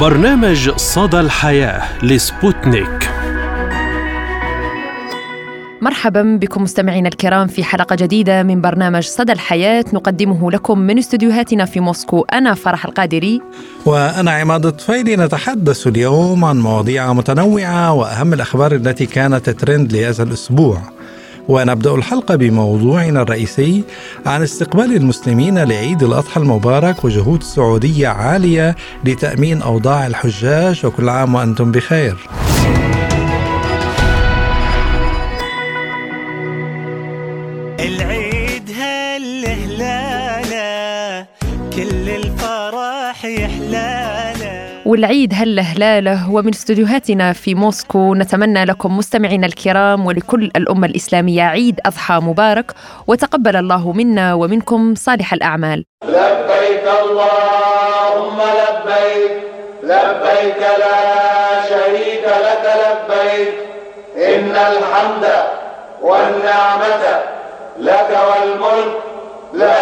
برنامج صدى الحياة لسبوتنيك. مرحبا بكم مستمعينا الكرام في حلقة جديدة من برنامج صدى الحياة. نقدمه لكم من استديوهاتنا في موسكو أنا فرح القادري. وأنا عماد الطفيلي. نتحدث اليوم عن مواضيع متنوعة وأهم الأخبار التي كانت ترند لهذا الأسبوع. ونبدأ الحلقة بموضوعنا الرئيسي عن استقبال المسلمين لعيد الأضحى المبارك وجهود السعودية عالية لتأمين أوضاع الحجاج وكل عام وأنتم بخير. العيد والعيد هلا هلاله ومن استديوهاتنا في موسكو نتمنى لكم مستمعينا الكرام ولكل الأمة الإسلامية عيد أضحى مبارك وتقبل الله منا ومنكم صالح الأعمال. لبيك اللهم لبيك لبيك لا شريك لك لبيك. إن الحمد والنعمة لك والملك لا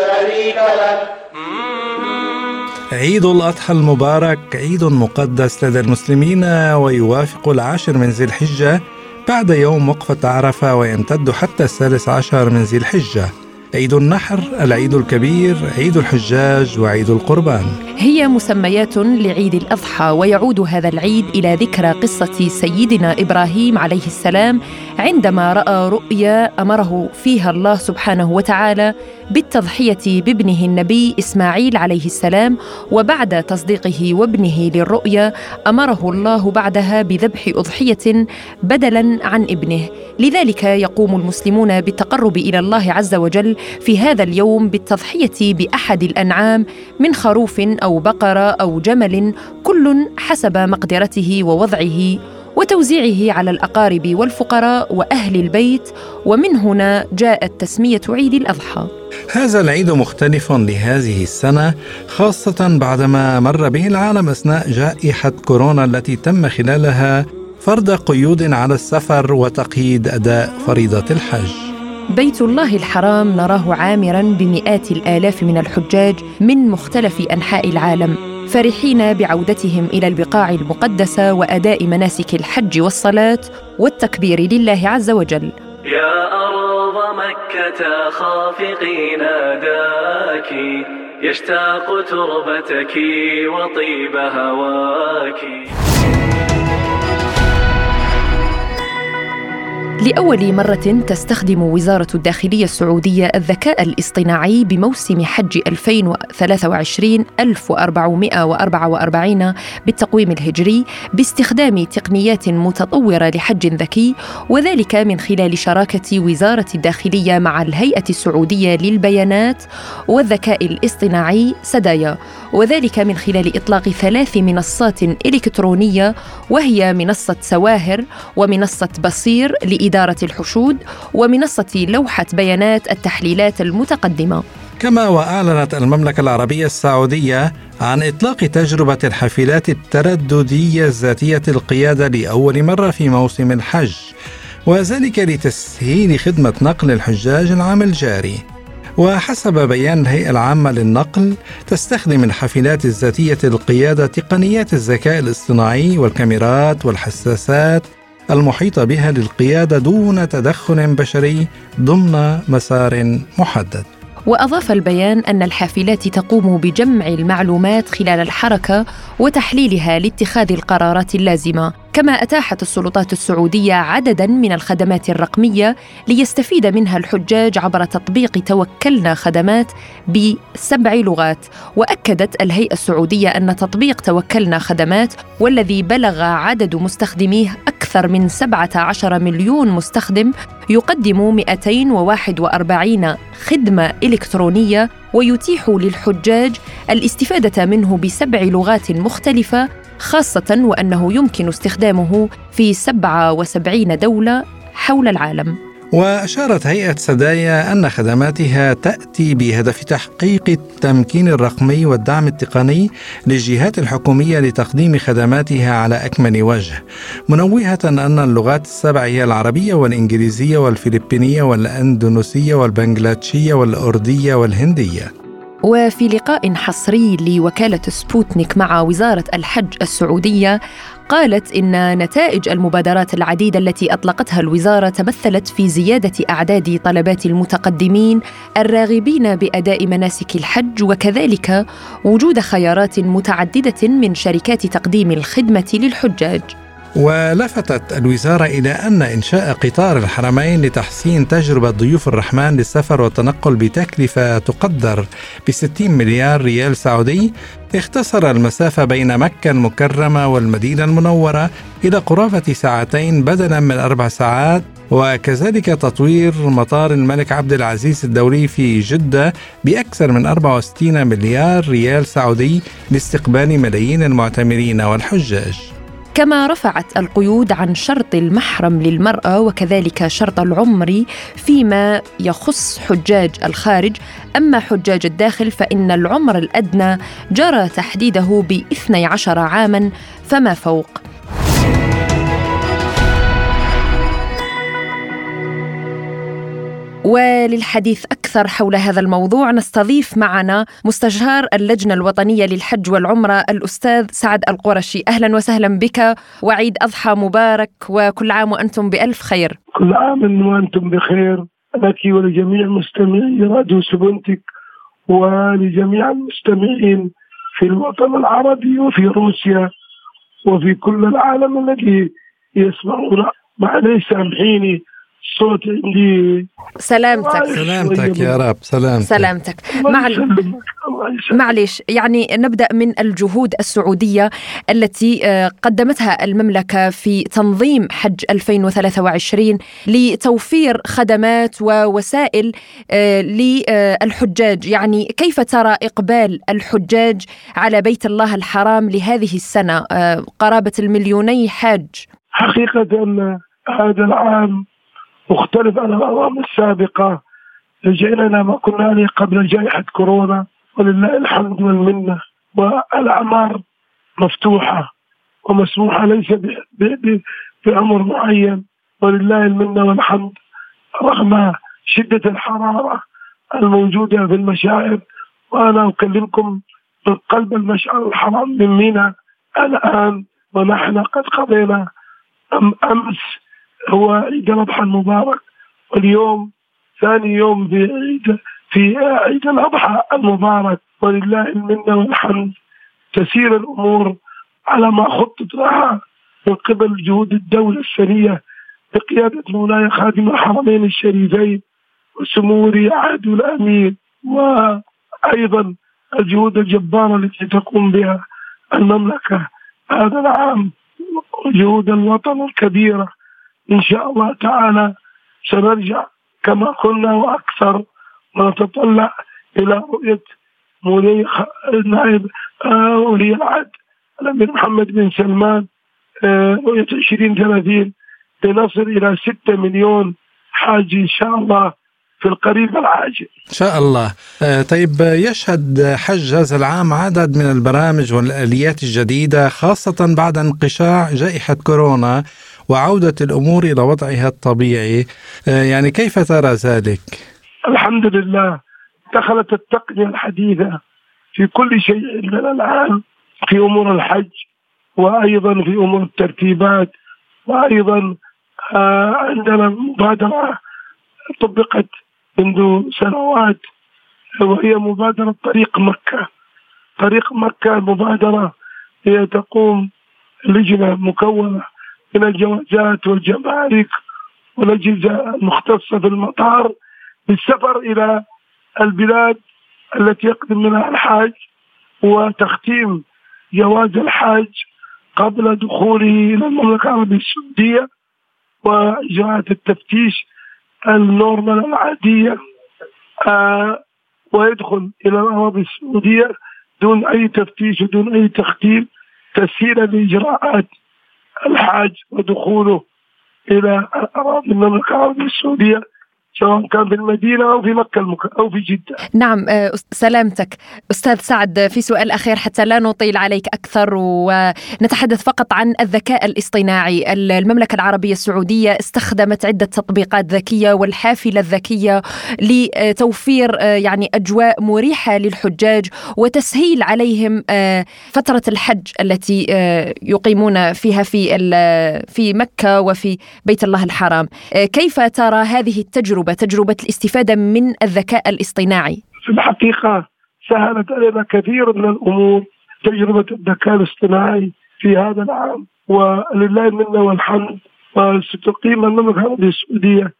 شريك لك. عيد الأضحى المبارك عيد مقدس لدى المسلمين ويوافق العاشر من ذي الحجة بعد يوم وقفة عرفة ويمتد حتى الثالث عشر من ذي الحجة. عيد النحر العيد الكبير عيد الحجاج وعيد القربان. هي مسميات لعيد الأضحى ويعود هذا العيد إلى ذكرى قصة سيدنا إبراهيم عليه السلام عندما رأى رؤيا أمره فيها الله سبحانه وتعالى بالتضحية بابنه النبي إسماعيل عليه السلام وبعد تصديقه وابنه للرؤيا أمره الله بعدها بذبح أضحية بدلا عن ابنه. لذلك يقوم المسلمون بالتقرب إلى الله عز وجل في هذا اليوم بالتضحية بأحد الأنعام من خروف أو بقرة أو جمل كل حسب مقدرته ووضعه وتوزيعه على الأقارب والفقراء وأهل البيت. ومن هنا جاءت تسمية عيد الأضحى. هذا العيد مختلف لهذه السنة خاصة بعدما مر به العالم أثناء جائحة كورونا التي تم خلالها فرض قيود على السفر وتقييد أداء فريضة الحج. بيت الله الحرام نراه عامرا بمئات الآلاف من الحجاج من مختلف أنحاء العالم فرحين بعودتهم إلى البقاع المقدسه وأداء مناسك الحج والصلاة والتكبير لله عز وجل. يا أرض مكة خافقي ناداك يشتاق تربتك وطيب هواك. لأول مرة تستخدم وزارة الداخلية السعودية الذكاء الاصطناعي بموسم حج 2023 1444 بالتقويم الهجري باستخدام تقنيات متطورة لحج ذكي وذلك من خلال شراكة وزارة الداخلية مع الهيئة السعودية للبيانات والذكاء الاصطناعي سدايا. وذلك من خلال إطلاق ثلاث منصات إلكترونية وهي منصة سواهر ومنصة بصير لإدارة الحشود ومنصة لوحة بيانات التحليلات المتقدمة. كما وأعلنت المملكة العربية السعودية عن إطلاق تجربة الحافلات الترددية ذاتية القيادة لأول مرة في موسم الحج وذلك لتسهيل خدمة نقل الحجاج العام الجاري. وحسب بيان الهيئة العامة للنقل تستخدم الحافلات الذاتية القيادة تقنيات الذكاء الاصطناعي والكاميرات والحساسات المحيطة بها للقيادة دون تدخل بشري ضمن مسار محدد. وأضاف البيان أن الحافلات تقوم بجمع المعلومات خلال الحركة وتحليلها لاتخاذ القرارات اللازمة. كما أتاحت السلطات السعودية عددا من الخدمات الرقمية ليستفيد منها الحجاج عبر تطبيق توكلنا خدمات بسبع لغات. وأكدت الهيئة السعودية أن تطبيق توكلنا خدمات والذي بلغ عدد مستخدميه أكثر من 17 مليون مستخدم يقدم 241 خدمة إلكترونية ويتيح للحجاج الاستفادة منه بسبع لغات مختلفة خاصة وأنه يمكن استخدامه في 77 دولة حول العالم. وأشارت هيئة سدايا أن خدماتها تأتي بهدف تحقيق التمكين الرقمي والدعم التقني للجهات الحكومية لتقديم خدماتها على أكمل وجه منوهة أن اللغات السبع هي العربية والإنجليزية والفلبينية والأندونيسية والبنغلاديشية والأردية والهندية. وفي لقاء حصري لوكالة سبوتنيك مع وزارة الحج السعودية قالت إن نتائج المبادرات العديدة التي أطلقتها الوزارة تمثلت في زيادة أعداد طلبات المتقدمين الراغبين بأداء مناسك الحج وكذلك وجود خيارات متعددة من شركات تقديم الخدمة للحجاج. ولفتت الوزارة إلى أن إنشاء قطار الحرمين لتحسين تجربة ضيوف الرحمن للسفر والتنقل بتكلفة تقدر ب 60 مليار ريال سعودي اختصر المسافة بين مكة المكرمة والمدينة المنورة إلى قرابة ساعتين بدلا من أربع ساعات وكذلك تطوير مطار الملك عبد العزيز الدولي في جدة بأكثر من 64 مليار ريال سعودي لاستقبال ملايين المعتمرين والحجاج. كما رفعت القيود عن شرط المحرم للمرأة وكذلك شرط العمر فيما يخص حجاج الخارج. أما حجاج الداخل فإن العمر الأدنى جرى تحديده ب 12 عاما فما فوق. وللحديث أكثر حول هذا الموضوع نستضيف معنا مستشار اللجنة الوطنية للحج والعمرة الأستاذ سعد القرشي. أهلا وسهلا بك. وعيد أضحى مبارك. وكل عام وأنتم بألف خير. كل عام وأنتم بخير. لك ولجميع مستمعي راديو سبونتك ولجميع المستمعين في الوطن العربي وفي روسيا وفي كل العالم الذي يسمعون. معليش سامحيني. صوت عندي سلامتك. سلامتك يا رب سلامتك. سلامتك. معلش يعني نبدأ من الجهود السعودية التي آه، قدمتها المملكة في تنظيم حج 2023 لتوفير خدمات ووسائل آه، للحجاج. يعني كيف ترى إقبال الحجاج على بيت الله الحرام لهذه السنة آه، قرابة المليوني حاج؟ حقيقة هذا العام مختلف عن الأعوام السابقة. رجعنا ما كنا عليه قبل جائحة كورونا ولله الحمد والمنة والأعمار مفتوحة ومسموحة ليس بعمر معين. ولله المنة والحمد. رغم شدة الحرارة الموجودة في المشاعر وأنا أكلمكم من قلب المشعر الحرام من مينا الآن ونحن قد قضينا أم أمس هو عيد الأضحى المبارك واليوم ثاني يوم في عيد في عيد الأضحى المبارك. ولله المنة والحمد. تسير الأمور على ما خطط لها من قبل جهود الدولة السريه بقيادة مولاي خادم الحرمين الشريفين وسمو عهد الامير وأيضا الجهود الجبارة التي تقوم بها المملكة هذا العام وجهود الوطن الكبيرة. إن شاء الله تعالى سنرجع كما كنا وأكثر ونتطلع إلى رؤية مولي نائب آه، ولي العهد الأمير محمد بن سلمان آه، رؤية 2030 لنصل إلى 6 مليون حاج إن شاء الله في القريب العاجل. إن شاء الله. آه، طيب يشهد حج هذا العام عدد من البرامج والآليات الجديدة خاصة بعد انقشاع جائحة كورونا. وعودة الأمور إلى وضعها الطبيعي آه، يعني كيف ترى ذلك؟ الحمد لله دخلت التقنية الحديثة في كل شيء الآن في أمور الحج وأيضا في أمور الترتيبات وأيضا آه، عندنا مبادرة طبقت منذ سنوات وهي مبادرة طريق مكة طريق مكة مبادرة هي تقوم لجنة مكونة من الجوازات والجمارك والأجهزة المختصة في المطار للسفر إلى البلاد التي يقدم منها الحاج وتختيم جواز الحاج قبل دخوله إلى المملكة العربية السعودية وإجراءات التفتيش النورمال العادية آه ويدخل إلى الأراضي السعودية دون أي تفتيش ودون أي تختيم تسهيلا لإجراءات الحاج ودخوله إلى أراضي المملكة العربية السعودية. سواء كان في المدينة أو في مكة المك... أو في جدة. نعم آه، سلامتك. أستاذ سعد في سؤال أخير حتى لا نطيل عليك أكثر ونتحدث فقط عن الذكاء الاصطناعي. المملكة العربية السعودية استخدمت عدة تطبيقات ذكية والحافلة الذكية لتوفير آه، يعني أجواء مريحة للحجاج وتسهيل عليهم آه، فترة الحج التي يقيمون فيها في في مكة وفي بيت الله الحرام. كيف ترى هذه التجربة؟ تجربة تجربة الاستفادة من الذكاء الاصطناعي. في الحقيقة سهلت علينا كثير من الأمور تجربة الذكاء الاصطناعي في هذا العام. ولله المنة والحمد وستقيم المملكة العربية السعودية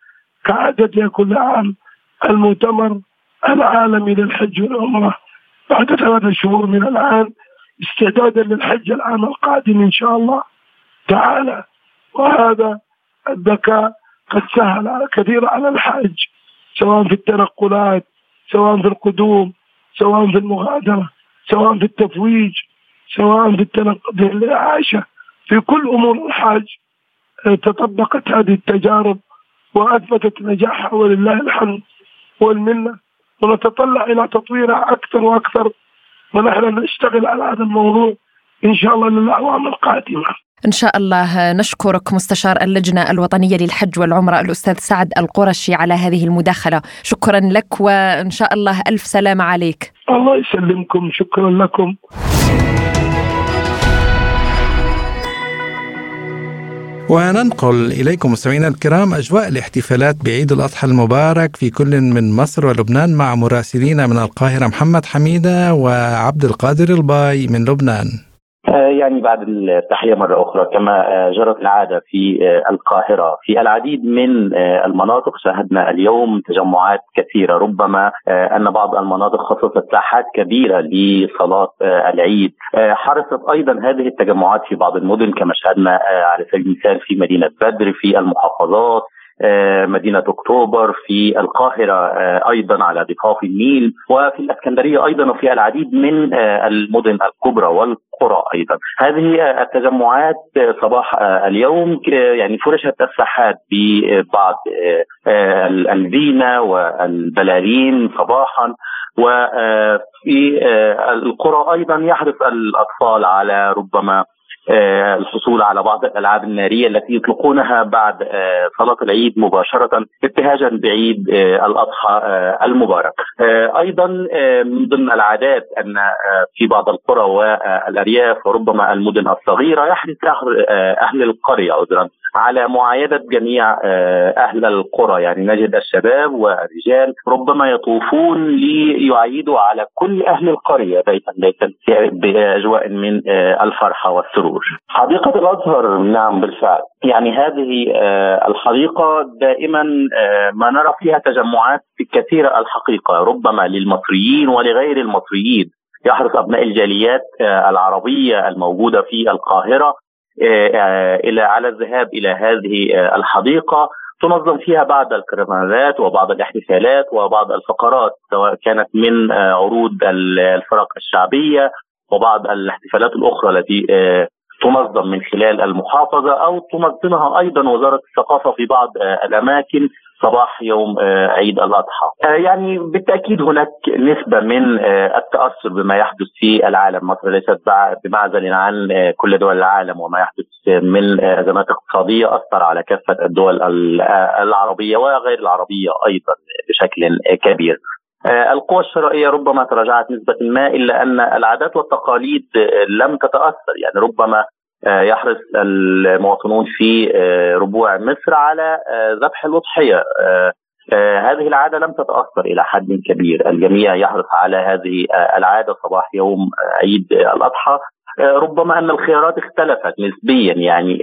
كعادتها كل عام المؤتمر العالمي للحج والعمرة. بعد ثلاثة شهور من الآن استعدادا للحج العام القادم إن شاء الله تعالى. وهذا الذكاء قد سهل على كثير على الحاج سواء في التنقلات سواء في القدوم سواء في المغادرة سواء في التفويج سواء في في الإعاشة في كل أمور الحاج آه، تطبقت هذه التجارب وأثبتت نجاحها ولله الحمد والمنة. ونتطلع إلى تطويرها أكثر وأكثر ونحن نشتغل على هذا الموضوع إن شاء الله للأعوام القادمة. إن شاء الله نشكرك مستشار اللجنة الوطنية للحج والعمرة الأستاذ سعد القرشي على هذه المداخلة. شكرا لك وإن شاء الله ألف سلامة عليك. الله يسلمكم. شكرا لكم. وننقل إليكم مستمعينا الكرام أجواء الاحتفالات بعيد الأضحى المبارك في كل من مصر ولبنان مع مراسلين من القاهرة محمد حميدة وعبد القادر الباي من لبنان. يعني بعد التحية مرة أخرى كما آه، جرت العادة في آه، القاهرة. في العديد من المناطق شاهدنا اليوم تجمعات كثيرة ربما أن بعض المناطق خصصت ساحات كبيرة لصلاة العيد. حرصت أيضا هذه التجمعات في بعض المدن كما شاهدنا على سبيل المثال في مدينة بدر في المحافظات. آه، مدينة أكتوبر في القاهرة آه، أيضا على ضفاف النيل وفي الإسكندرية أيضا وفي العديد من آه، المدن الكبرى والقرى أيضا. هذه التجمعات صباح اليوم يعني فرشت الساحات ببعض الزينة والبلالين صباحا وفي القرى أيضا يحرص الأطفال على ربما آه، الحصول على بعض الألعاب النارية التي يطلقونها بعد آه، صلاة العيد مباشرة ابتهاجا بعيد آه، الأضحى المبارك. أيضا من ضمن العادات أن في بعض القرى والأرياف وربما المدن الصغيرة يحرص أهل القرية عذرا على معايدة جميع أهل القرى. يعني نجد الشباب والرجال ربما يطوفون ليعيدوا على كل أهل القرية بيتا بيتا بأجواء من الفرحة والسرور. الخروج حديقة الأزهر نعم بالفعل. يعني هذه آه، الحديقة دائما آه، ما نرى فيها تجمعات كثيرة الحقيقة ربما للمصريين ولغير المصريين. يحرص أبناء الجاليات آه، العربية الموجودة في القاهرة إلى على الذهاب إلى هذه الحديقة. تنظم فيها بعض الكرنفالات وبعض الاحتفالات وبعض الفقرات سواء كانت من عروض الفرق الشعبية وبعض الاحتفالات الأخرى التي تنظم من خلال المحافظة أو تنظمها أيضا وزارة الثقافة في بعض آه، الأماكن صباح يوم آه، عيد الأضحى آه، يعني بالتأكيد هناك نسبة من التأثر بما يحدث في العالم. مصر ليست بمعزل عن كل دول العالم وما يحدث من أزمات اقتصادية. أثر على كافة الدول العربية وغير العربية أيضا بشكل كبير. القوى الشرائية ربما تراجعت نسبة ما إلا أن العادات والتقاليد لم تتأثر. يعني ربما آه، يحرص المواطنون في آه، ربوع مصر على آه، ذبح الأضحية. هذه العادة لم تتأثر إلى حد كبير، الجميع يحرص على هذه العادة. صباح يوم عيد الأضحى. ربما أن الخيارات اختلفت نسبيا. يعني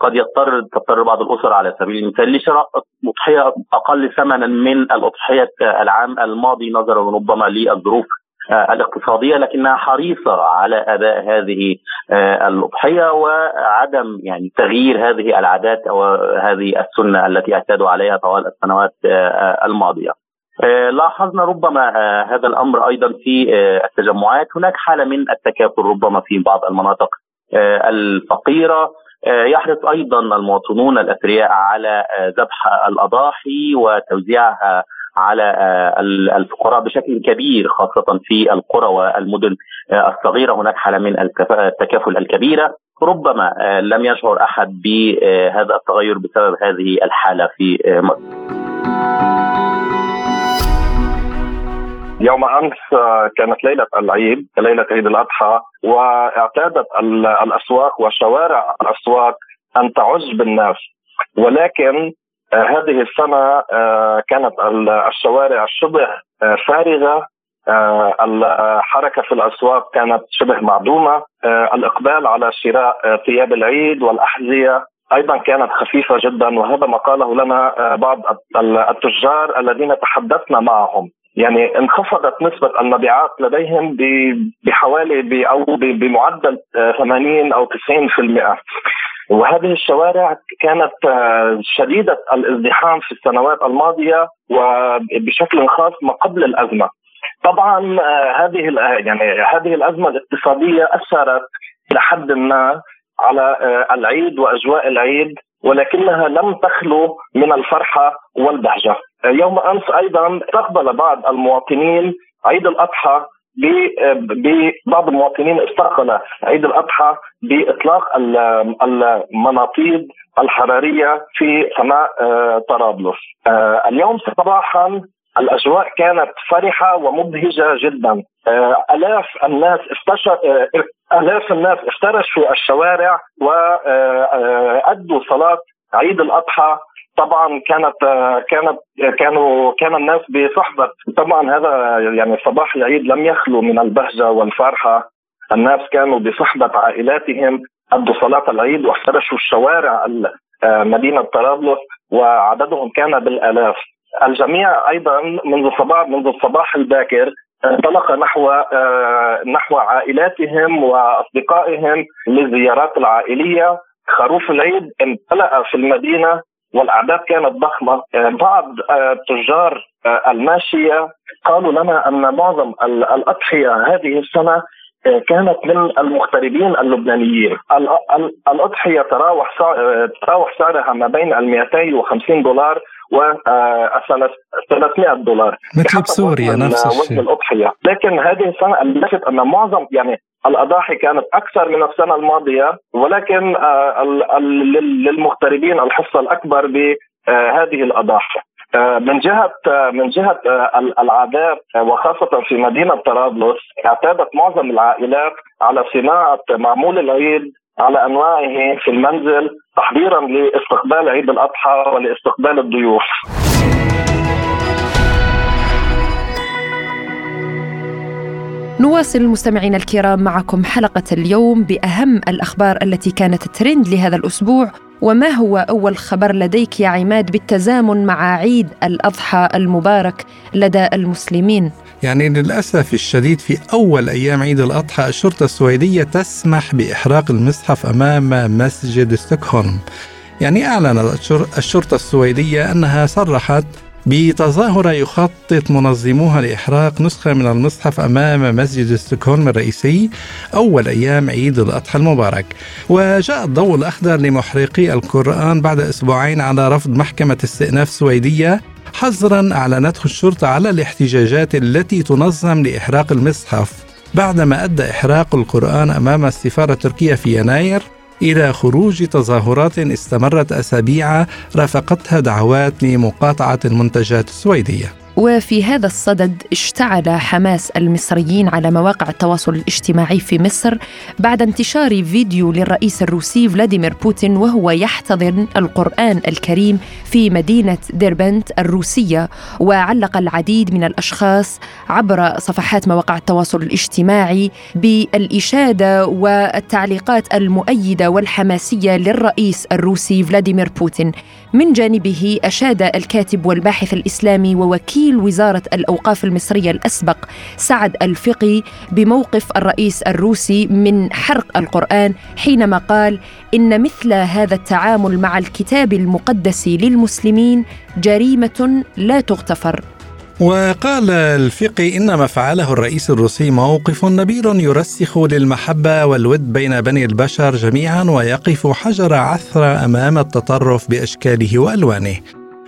قد يضطر تضطر بعض الأسر على سبيل المثال لشراء أضحية أقل ثمنا من الأضحية العام الماضي نظرا ربما للظروف آه، الاقتصادية لكنها حريصة على أداء هذه آه، الأضحية وعدم يعني تغيير هذه العادات أو هذه السنة التي اعتادوا عليها طوال السنوات آه، الماضية. لاحظنا ربما هذا الأمر أيضا في التجمعات هناك حالة من التكافل ربما في بعض المناطق الفقيرة يحرص أيضا المواطنون الأثرياء على ذبح الأضاحي وتوزيعها على الفقراء بشكل كبير خاصة في القرى والمدن الصغيرة. هناك حالة من التكافل الكبيرة. ربما لم يشعر أحد بهذا التغير بسبب هذه الحالة في مصر. يوم أمس آه، كانت ليلة العيد ليلة عيد الأضحى واعتادت الأسواق وشوارع الأسواق أن تعج بالناس. ولكن آه، هذه السنة آه، كانت الشوارع شبه فارغة. الحركه في الأسواق كانت شبه معدومة. الإقبال على شراء ثياب العيد والأحذية أيضا كانت خفيفة جدا وهذا ما قاله لنا بعض التجار الذين تحدثنا معهم. يعني انخفضت نسبة المبيعات لديهم بحوالي أو بمعدل 80 أو 90% وهذه الشوارع كانت آه، شديدة الازدحام في السنوات الماضية وبشكل خاص ما قبل الأزمة. طبعا آه، هذه يعني هذه الأزمة الاقتصادية أثرت إلى حد ما على آه، العيد وأجواء العيد ولكنها لم تخلو من الفرحة والبهجة. يوم أمس أيضا استقبل بعض المواطنين عيد الأضحى ببعض المواطنين استقبل عيد الأضحى بإطلاق المناطيد الحرارية في سماء آه، طرابلس. آه، اليوم صباحا الأجواء كانت فرحة ومبهجة جدا. آه، آلاف الناس افتشر آلاف الناس افترشوا الشوارع وادوا صلاة عيد الأضحى طبعا كانت كانت كانوا كان الناس بصحبة. طبعا هذا يعني صباح العيد لم يخلو من البهجة والفرحة. الناس كانوا بصحبة عائلاتهم أدوا صلاة العيد وافترشوا الشوارع مدينة طرابلس وعددهم كان بالآلاف. الجميع أيضا منذ صباح منذ الصباح الباكر انطلق نحو نحو عائلاتهم وأصدقائهم للزيارات العائلية. خروف العيد امتلأ في المدينة والأعداد كانت ضخمة. آه، بعض آه، تجار آه، الماشية قالوا لنا أن معظم الأضحية هذه السنة كانت من المغتربين اللبنانيين. الأضحية تراوح تراوح سعرها ما بين ال 250 دولار و 300 دولار. مثل بسوريا نفس الشيء. الأضحية. لكن هذه السنة لفت أن معظم يعني الأضاحي كانت أكثر من السنة الماضية ولكن آه، للمغتربين الحصة الأكبر بهذه الأضاحي آه، من آه، من جهة العادات وخاصة في مدينة طرابلس اعتادت معظم العائلات على صناعة معمول العيد على أنواعه في المنزل تحضيرا لاستقبال عيد الأضحى ولإستقبال الضيوف. نواصل مستمعينا الكرام معكم حلقة اليوم بأهم الأخبار التي كانت ترند لهذا الأسبوع وما هو أول خبر لديك يا عماد بالتزامن مع عيد الأضحى المبارك لدى المسلمين؟ يعني للأسف الشديد في أول أيام عيد الأضحى الشرطة السويدية تسمح بإحراق المصحف أمام مسجد ستوكهولم يعني أعلنت الشرطة السويدية أنها صرحت بتظاهرة يخطط منظموها لإحراق نسخة من المصحف أمام مسجد ستوكهولم الرئيسي أول أيام عيد الأضحى المبارك. وجاء الضوء الأخضر لمحرقي القرآن بعد أسبوعين على رفض محكمة استئناف سويدية حظرا أعلنته الشرطة على الاحتجاجات التي تنظم لإحراق المصحف. بعدما أدى إحراق القرآن أمام السفارة التركية في يناير إلى خروج تظاهرات استمرت أسابيع رافقتها دعوات لمقاطعة المنتجات السويدية. وفي هذا الصدد اشتعل حماس المصريين على مواقع التواصل الاجتماعي في مصر بعد انتشار فيديو للرئيس الروسي فلاديمير بوتين وهو يحتضن القرآن الكريم في مدينة ديربنت الروسية وعلق العديد من الأشخاص عبر صفحات مواقع التواصل الاجتماعي بالإشادة والتعليقات المؤيدة والحماسية للرئيس الروسي فلاديمير بوتين. من جانبه أشاد الكاتب والباحث الإسلامي ووكيل وزارة الأوقاف المصرية الأسبق سعد الفقي بموقف الرئيس الروسي من حرق القرآن حينما قال إن مثل هذا التعامل مع الكتاب المقدس للمسلمين جريمة لا تغتفر. وقال الفقي إن ما فعله الرئيس الروسي موقف نبيل يرسخ للمحبة والود بين بني البشر جميعا ويقف حجر عثرة أمام التطرف بأشكاله وألوانه.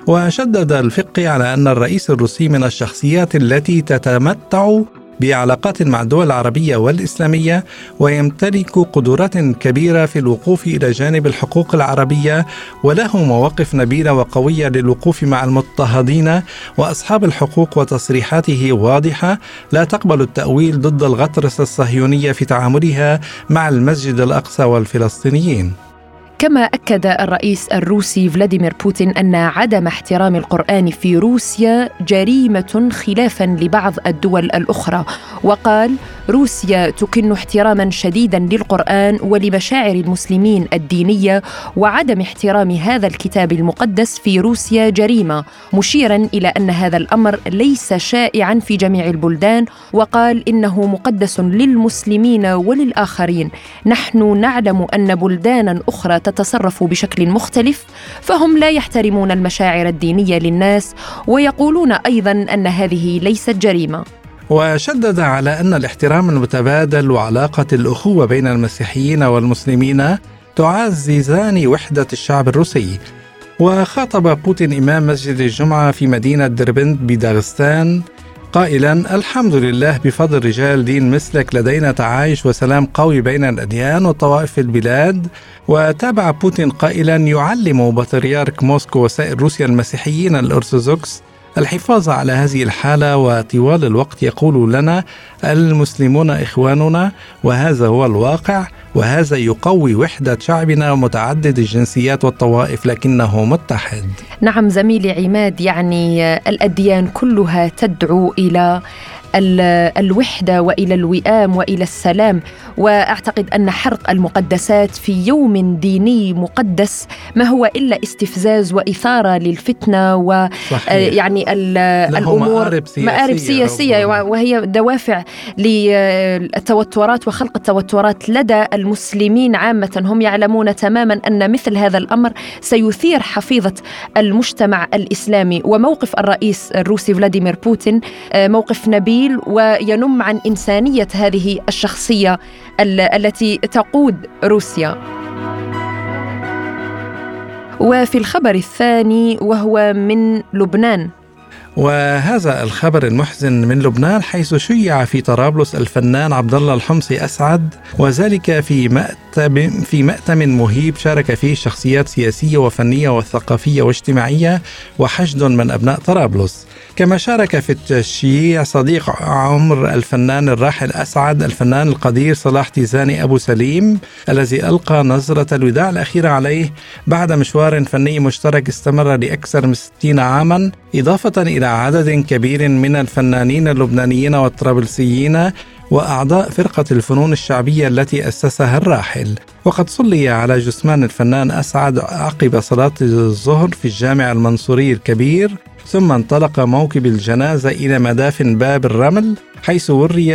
وشدد الفقي على أن الرئيس الروسي من الشخصيات التي تتمتع بعلاقات مع الدول العربية والإسلامية ويمتلك قدرات كبيرة في الوقوف إلى جانب الحقوق العربية وله مواقف نبيلة وقوية للوقوف مع المضطهدين وأصحاب الحقوق وتصريحاته واضحة لا تقبل التأويل ضد الغطرسة الصهيونية في تعاملها مع المسجد الأقصى والفلسطينيين. كما أكد الرئيس الروسي فلاديمير بوتين أن عدم احترام القرآن في روسيا جريمة خلافا لبعض الدول الأخرى. وقال روسيا تكن احتراما شديدا للقرآن ولمشاعر المسلمين الدينية وعدم احترام هذا الكتاب المقدس في روسيا جريمة. مشيرا إلى أن هذا الأمر ليس شائعا في جميع البلدان وقال إنه مقدس للمسلمين وللآخرين. نحن نعلم أن بلدانا أخرى تتصرف بشكل مختلف فهم لا يحترمون المشاعر الدينية للناس ويقولون أيضا أن هذه ليست جريمة. وشدد على أن الاحترام المتبادل وعلاقة الأخوة بين المسيحيين والمسلمين تعززان وحدة الشعب الروسي. وخاطب بوتين إمام مسجد الجمعة في مدينة دربند بداغستان قائلا الحمد لله بفضل رجال دين مثلك لدينا تعايش وسلام قوي بين الأديان والطوائف في البلاد. وتابع بوتين قائلا يعلم بطريرك موسكو وسائر روسيا المسيحيين الأرثوذكس الحفاظ على هذه الحالة وطوال الوقت يقول لنا المسلمون إخواننا وهذا هو الواقع وهذا يقوي وحدة شعبنا متعدد الجنسيات والطوائف لكنه متحد. نعم زميلي عماد يعني الأديان كلها تدعو إلى الوحدة وإلى الوئام وإلى السلام. وأعتقد أن حرق المقدسات في يوم ديني مقدس ما هو إلا استفزاز وإثارة للفتنة ويعني الأمور مآرب سياسية, مآرب سياسية وهي دوافع للتوترات وخلق التوترات لدى المسلمين عامة. هم يعلمون تماما أن مثل هذا الأمر سيثير حفيظة المجتمع الإسلامي. وموقف الرئيس الروسي فلاديمير بوتين موقف نبيل جميل وينم عن إنسانية هذه الشخصية التي تقود روسيا. وفي الخبر الثاني وهو من لبنان. وهذا الخبر المحزن من لبنان حيث شيع في طرابلس الفنان عبد الله الحمصي أسعد وذلك في مأتم في مأتم مهيب شارك فيه شخصيات سياسية وفنية وثقافية واجتماعية وحشد من أبناء طرابلس. كما شارك في التشييع صديق عمر الفنان الراحل أسعد الفنان القدير صلاح تيزاني أبو سليم الذي ألقى نظرة الوداع الأخيرة عليه بعد مشوار فني مشترك استمر لأكثر من 60 عاما إضافة إلى عدد كبير من الفنانين اللبنانيين والطرابلسيين وأعضاء فرقة الفنون الشعبية التي أسسها الراحل. وقد صلي على جثمان الفنان أسعد عقب صلاة الظهر في الجامع المنصوري الكبير ثم انطلق موكب الجنازة إلى مدافن باب الرمل حيث وري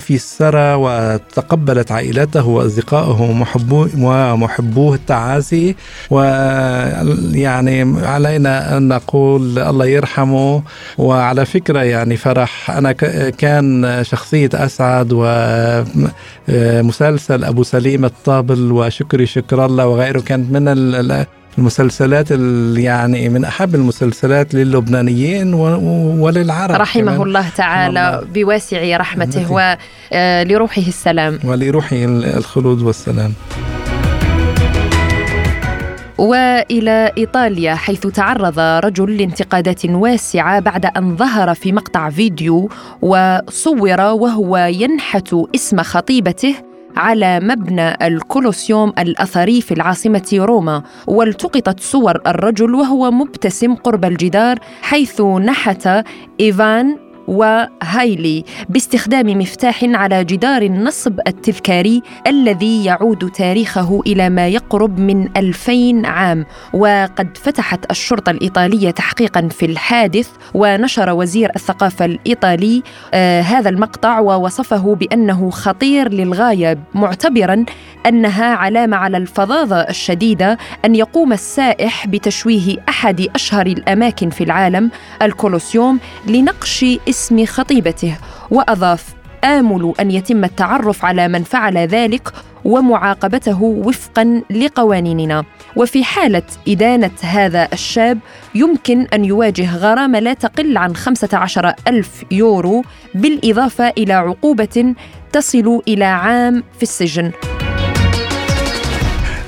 في السرى وتقبلت عائلته وأصدقائه ومحبوه, التعازي. ويعني علينا أن نقول الله يرحمه. وعلى فكرة يعني فرح أنا كان شخصية أسعد ومسلسل أبو سليم الطابل وشكري شكر الله وغيره كانت من المسلسلات يعني من أحب المسلسلات للبنانيين وللعرب رحمه كمان. الله تعالى الله. بواسع رحمته ولروحه السلام ولروحه الخلود والسلام وإلى إيطاليا حيث تعرض رجل لانتقادات واسعة بعد أن ظهر في مقطع فيديو وصور وهو ينحت اسم خطيبته على مبنى الكولوسيوم الأثري في العاصمة روما والتقطت صور الرجل وهو مبتسم قرب الجدار حيث نحت إيفان وهايلي باستخدام مفتاح على جدار النصب التذكاري الذي يعود تاريخه إلى ما يقرب من 2000 عام. وقد فتحت الشرطة الإيطالية تحقيقا في الحادث ونشر وزير الثقافة الإيطالي آه هذا المقطع ووصفه بأنه خطير للغاية معتبرا أنها علامة على الفظاظة الشديدة أن يقوم السائح بتشويه أحد أشهر الأماكن في العالم الكولوسيوم لنقش اسم خطيبته وأضاف آمل أن يتم التعرف على من فعل ذلك ومعاقبته وفقا لقوانيننا. وفي حالة إدانة هذا الشاب يمكن أن يواجه غرامة لا تقل عن 15 ألف يورو بالإضافة إلى عقوبة تصل إلى عام في السجن.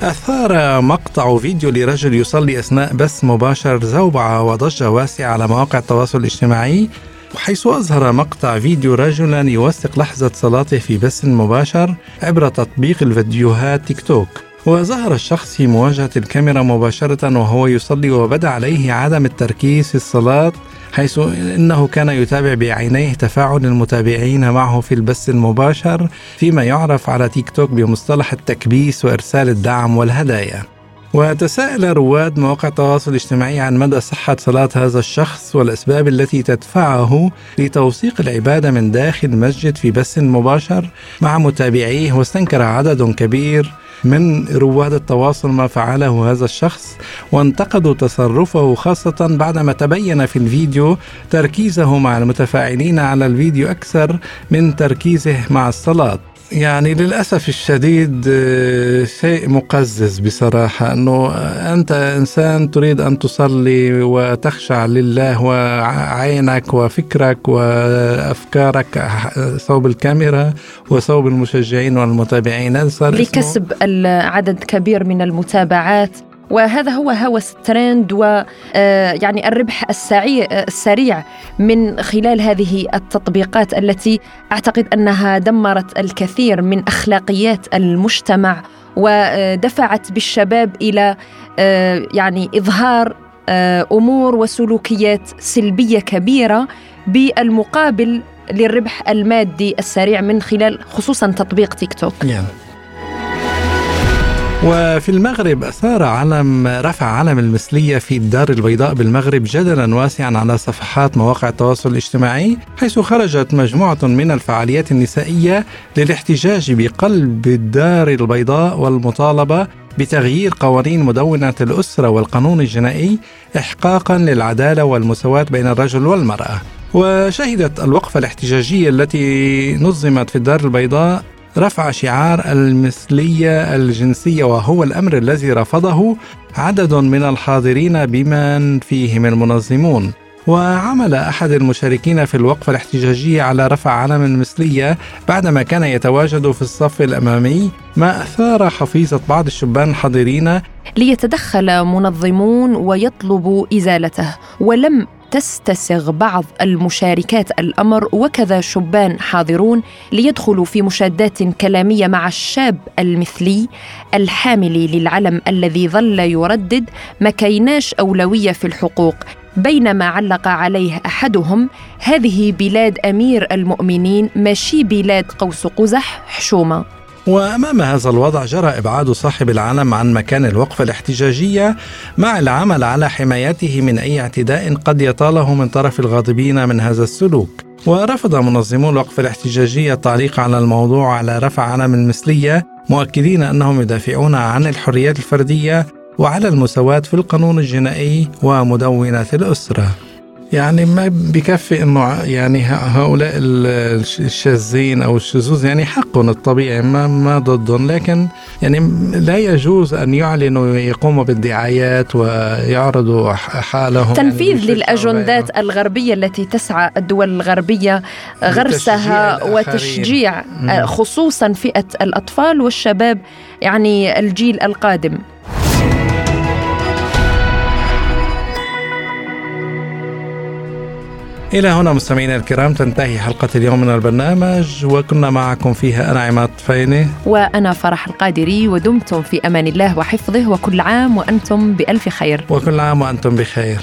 أثار مقطع فيديو لرجل يصلي أثناء بث مباشر زوبعة وضجة واسعة على مواقع التواصل الاجتماعي. حيث أظهر مقطع فيديو رجلا يوثق لحظة صلاته في بث مباشر عبر تطبيق الفيديوهات تيك توك وظهر الشخص في مواجهة الكاميرا مباشرة وهو يصلي وبدأ عليه عدم التركيز في الصلاة حيث إنه كان يتابع بعينيه تفاعل المتابعين معه في البث المباشر فيما يعرف على تيك توك بمصطلح التكبيس وإرسال الدعم والهدايا. وتساءل رواد مواقع التواصل الاجتماعي عن مدى صحة صلاة هذا الشخص والأسباب التي تدفعه لتوثيق العبادة من داخل مسجد في بث مباشر مع متابعيه واستنكر عدد كبير من رواد التواصل ما فعله هذا الشخص وانتقدوا تصرفه خاصة بعدما تبين في الفيديو تركيزه مع المتفاعلين على الفيديو أكثر من تركيزه مع الصلاة. يعني للأسف الشديد آه، شيء مقزز بصراحة أنه أنت إنسان تريد أن تصلي وتخشع لله وعينك وفكرك وأفكارك صوب الكاميرا وصوب المشجعين والمتابعين. لكسب عدد كبير من المتابعات. وهذا هو هوس الترند ويعني آه، الربح السريع السريع من خلال هذه التطبيقات التي أعتقد أنها دمرت الكثير من أخلاقيات المجتمع ودفعت بالشباب إلى آه، يعني إظهار آه، أمور وسلوكيات سلبية كبيرة بالمقابل للربح المادي السريع من خلال خصوصا تطبيق تيك توك. يعني. وفي المغرب أثار علم رفع علم المثلية في الدار البيضاء بالمغرب جدلا واسعا على صفحات مواقع التواصل الاجتماعي حيث خرجت مجموعة من الفعاليات النسائية للاحتجاج بقلب الدار البيضاء والمطالبة بتغيير قوانين مدونة الأسرة والقانون الجنائي إحقاقا للعدالة والمساواة بين الرجل والمرأة. وشهدت الوقفة الاحتجاجية التي نظمت في الدار البيضاء رفع شعار المثلية الجنسية وهو الأمر الذي رفضه عدد من الحاضرين بمن فيهم المنظمون. وعمل أحد المشاركين في الوقفة الاحتجاجية على رفع علم المثلية بعدما كان يتواجد في الصف الأمامي ما أثار حفيظة بعض الشبان الحاضرين. ليتدخل منظمون ويطلبوا إزالته ولم تستسغ بعض المشاركات الأمر وكذا شبان حاضرون ليدخلوا في مشادات كلامية مع الشاب المثلي الحامل للعلم الذي ظل يردد ما كيناش أولوية في الحقوق. بينما علق عليه أحدهم هذه بلاد أمير المؤمنين ماشي بلاد قوس قزح حشومة. وأمام هذا الوضع جرى إبعاد صاحب العلم عن مكان الوقفة الاحتجاجية مع العمل على حمايته من أي اعتداء قد يطاله من طرف الغاضبين من هذا السلوك. ورفض منظمو الوقفة الاحتجاجية التعليق على الموضوع على رفع علم المثلية مؤكدين أنهم يدافعون عن الحريات الفردية وعلى المساواة في القانون الجنائي ومدونة الأسرة. يعني ما بكفي إنه يعني هؤلاء الشاذين أو الشذوذ يعني حقهم الطبيعي ما ما ضدهم. لكن يعني لا يجوز أن يعلنوا يقوموا بالدعايات ويعرضوا حالهم. تنفيذ يعني للأجندات الغربية التي تسعى الدول الغربية غرسها وتشجيع خصوصا فئة الأطفال والشباب يعني الجيل القادم. إلى هنا مستمعينا الكرام تنتهي حلقة اليوم من البرنامج وكنا معكم فيها أنا عماد فيني. وأنا فرح القادري ودمتم في أمان الله وحفظه وكل عام وأنتم بألف خير. وكل عام وأنتم بخير.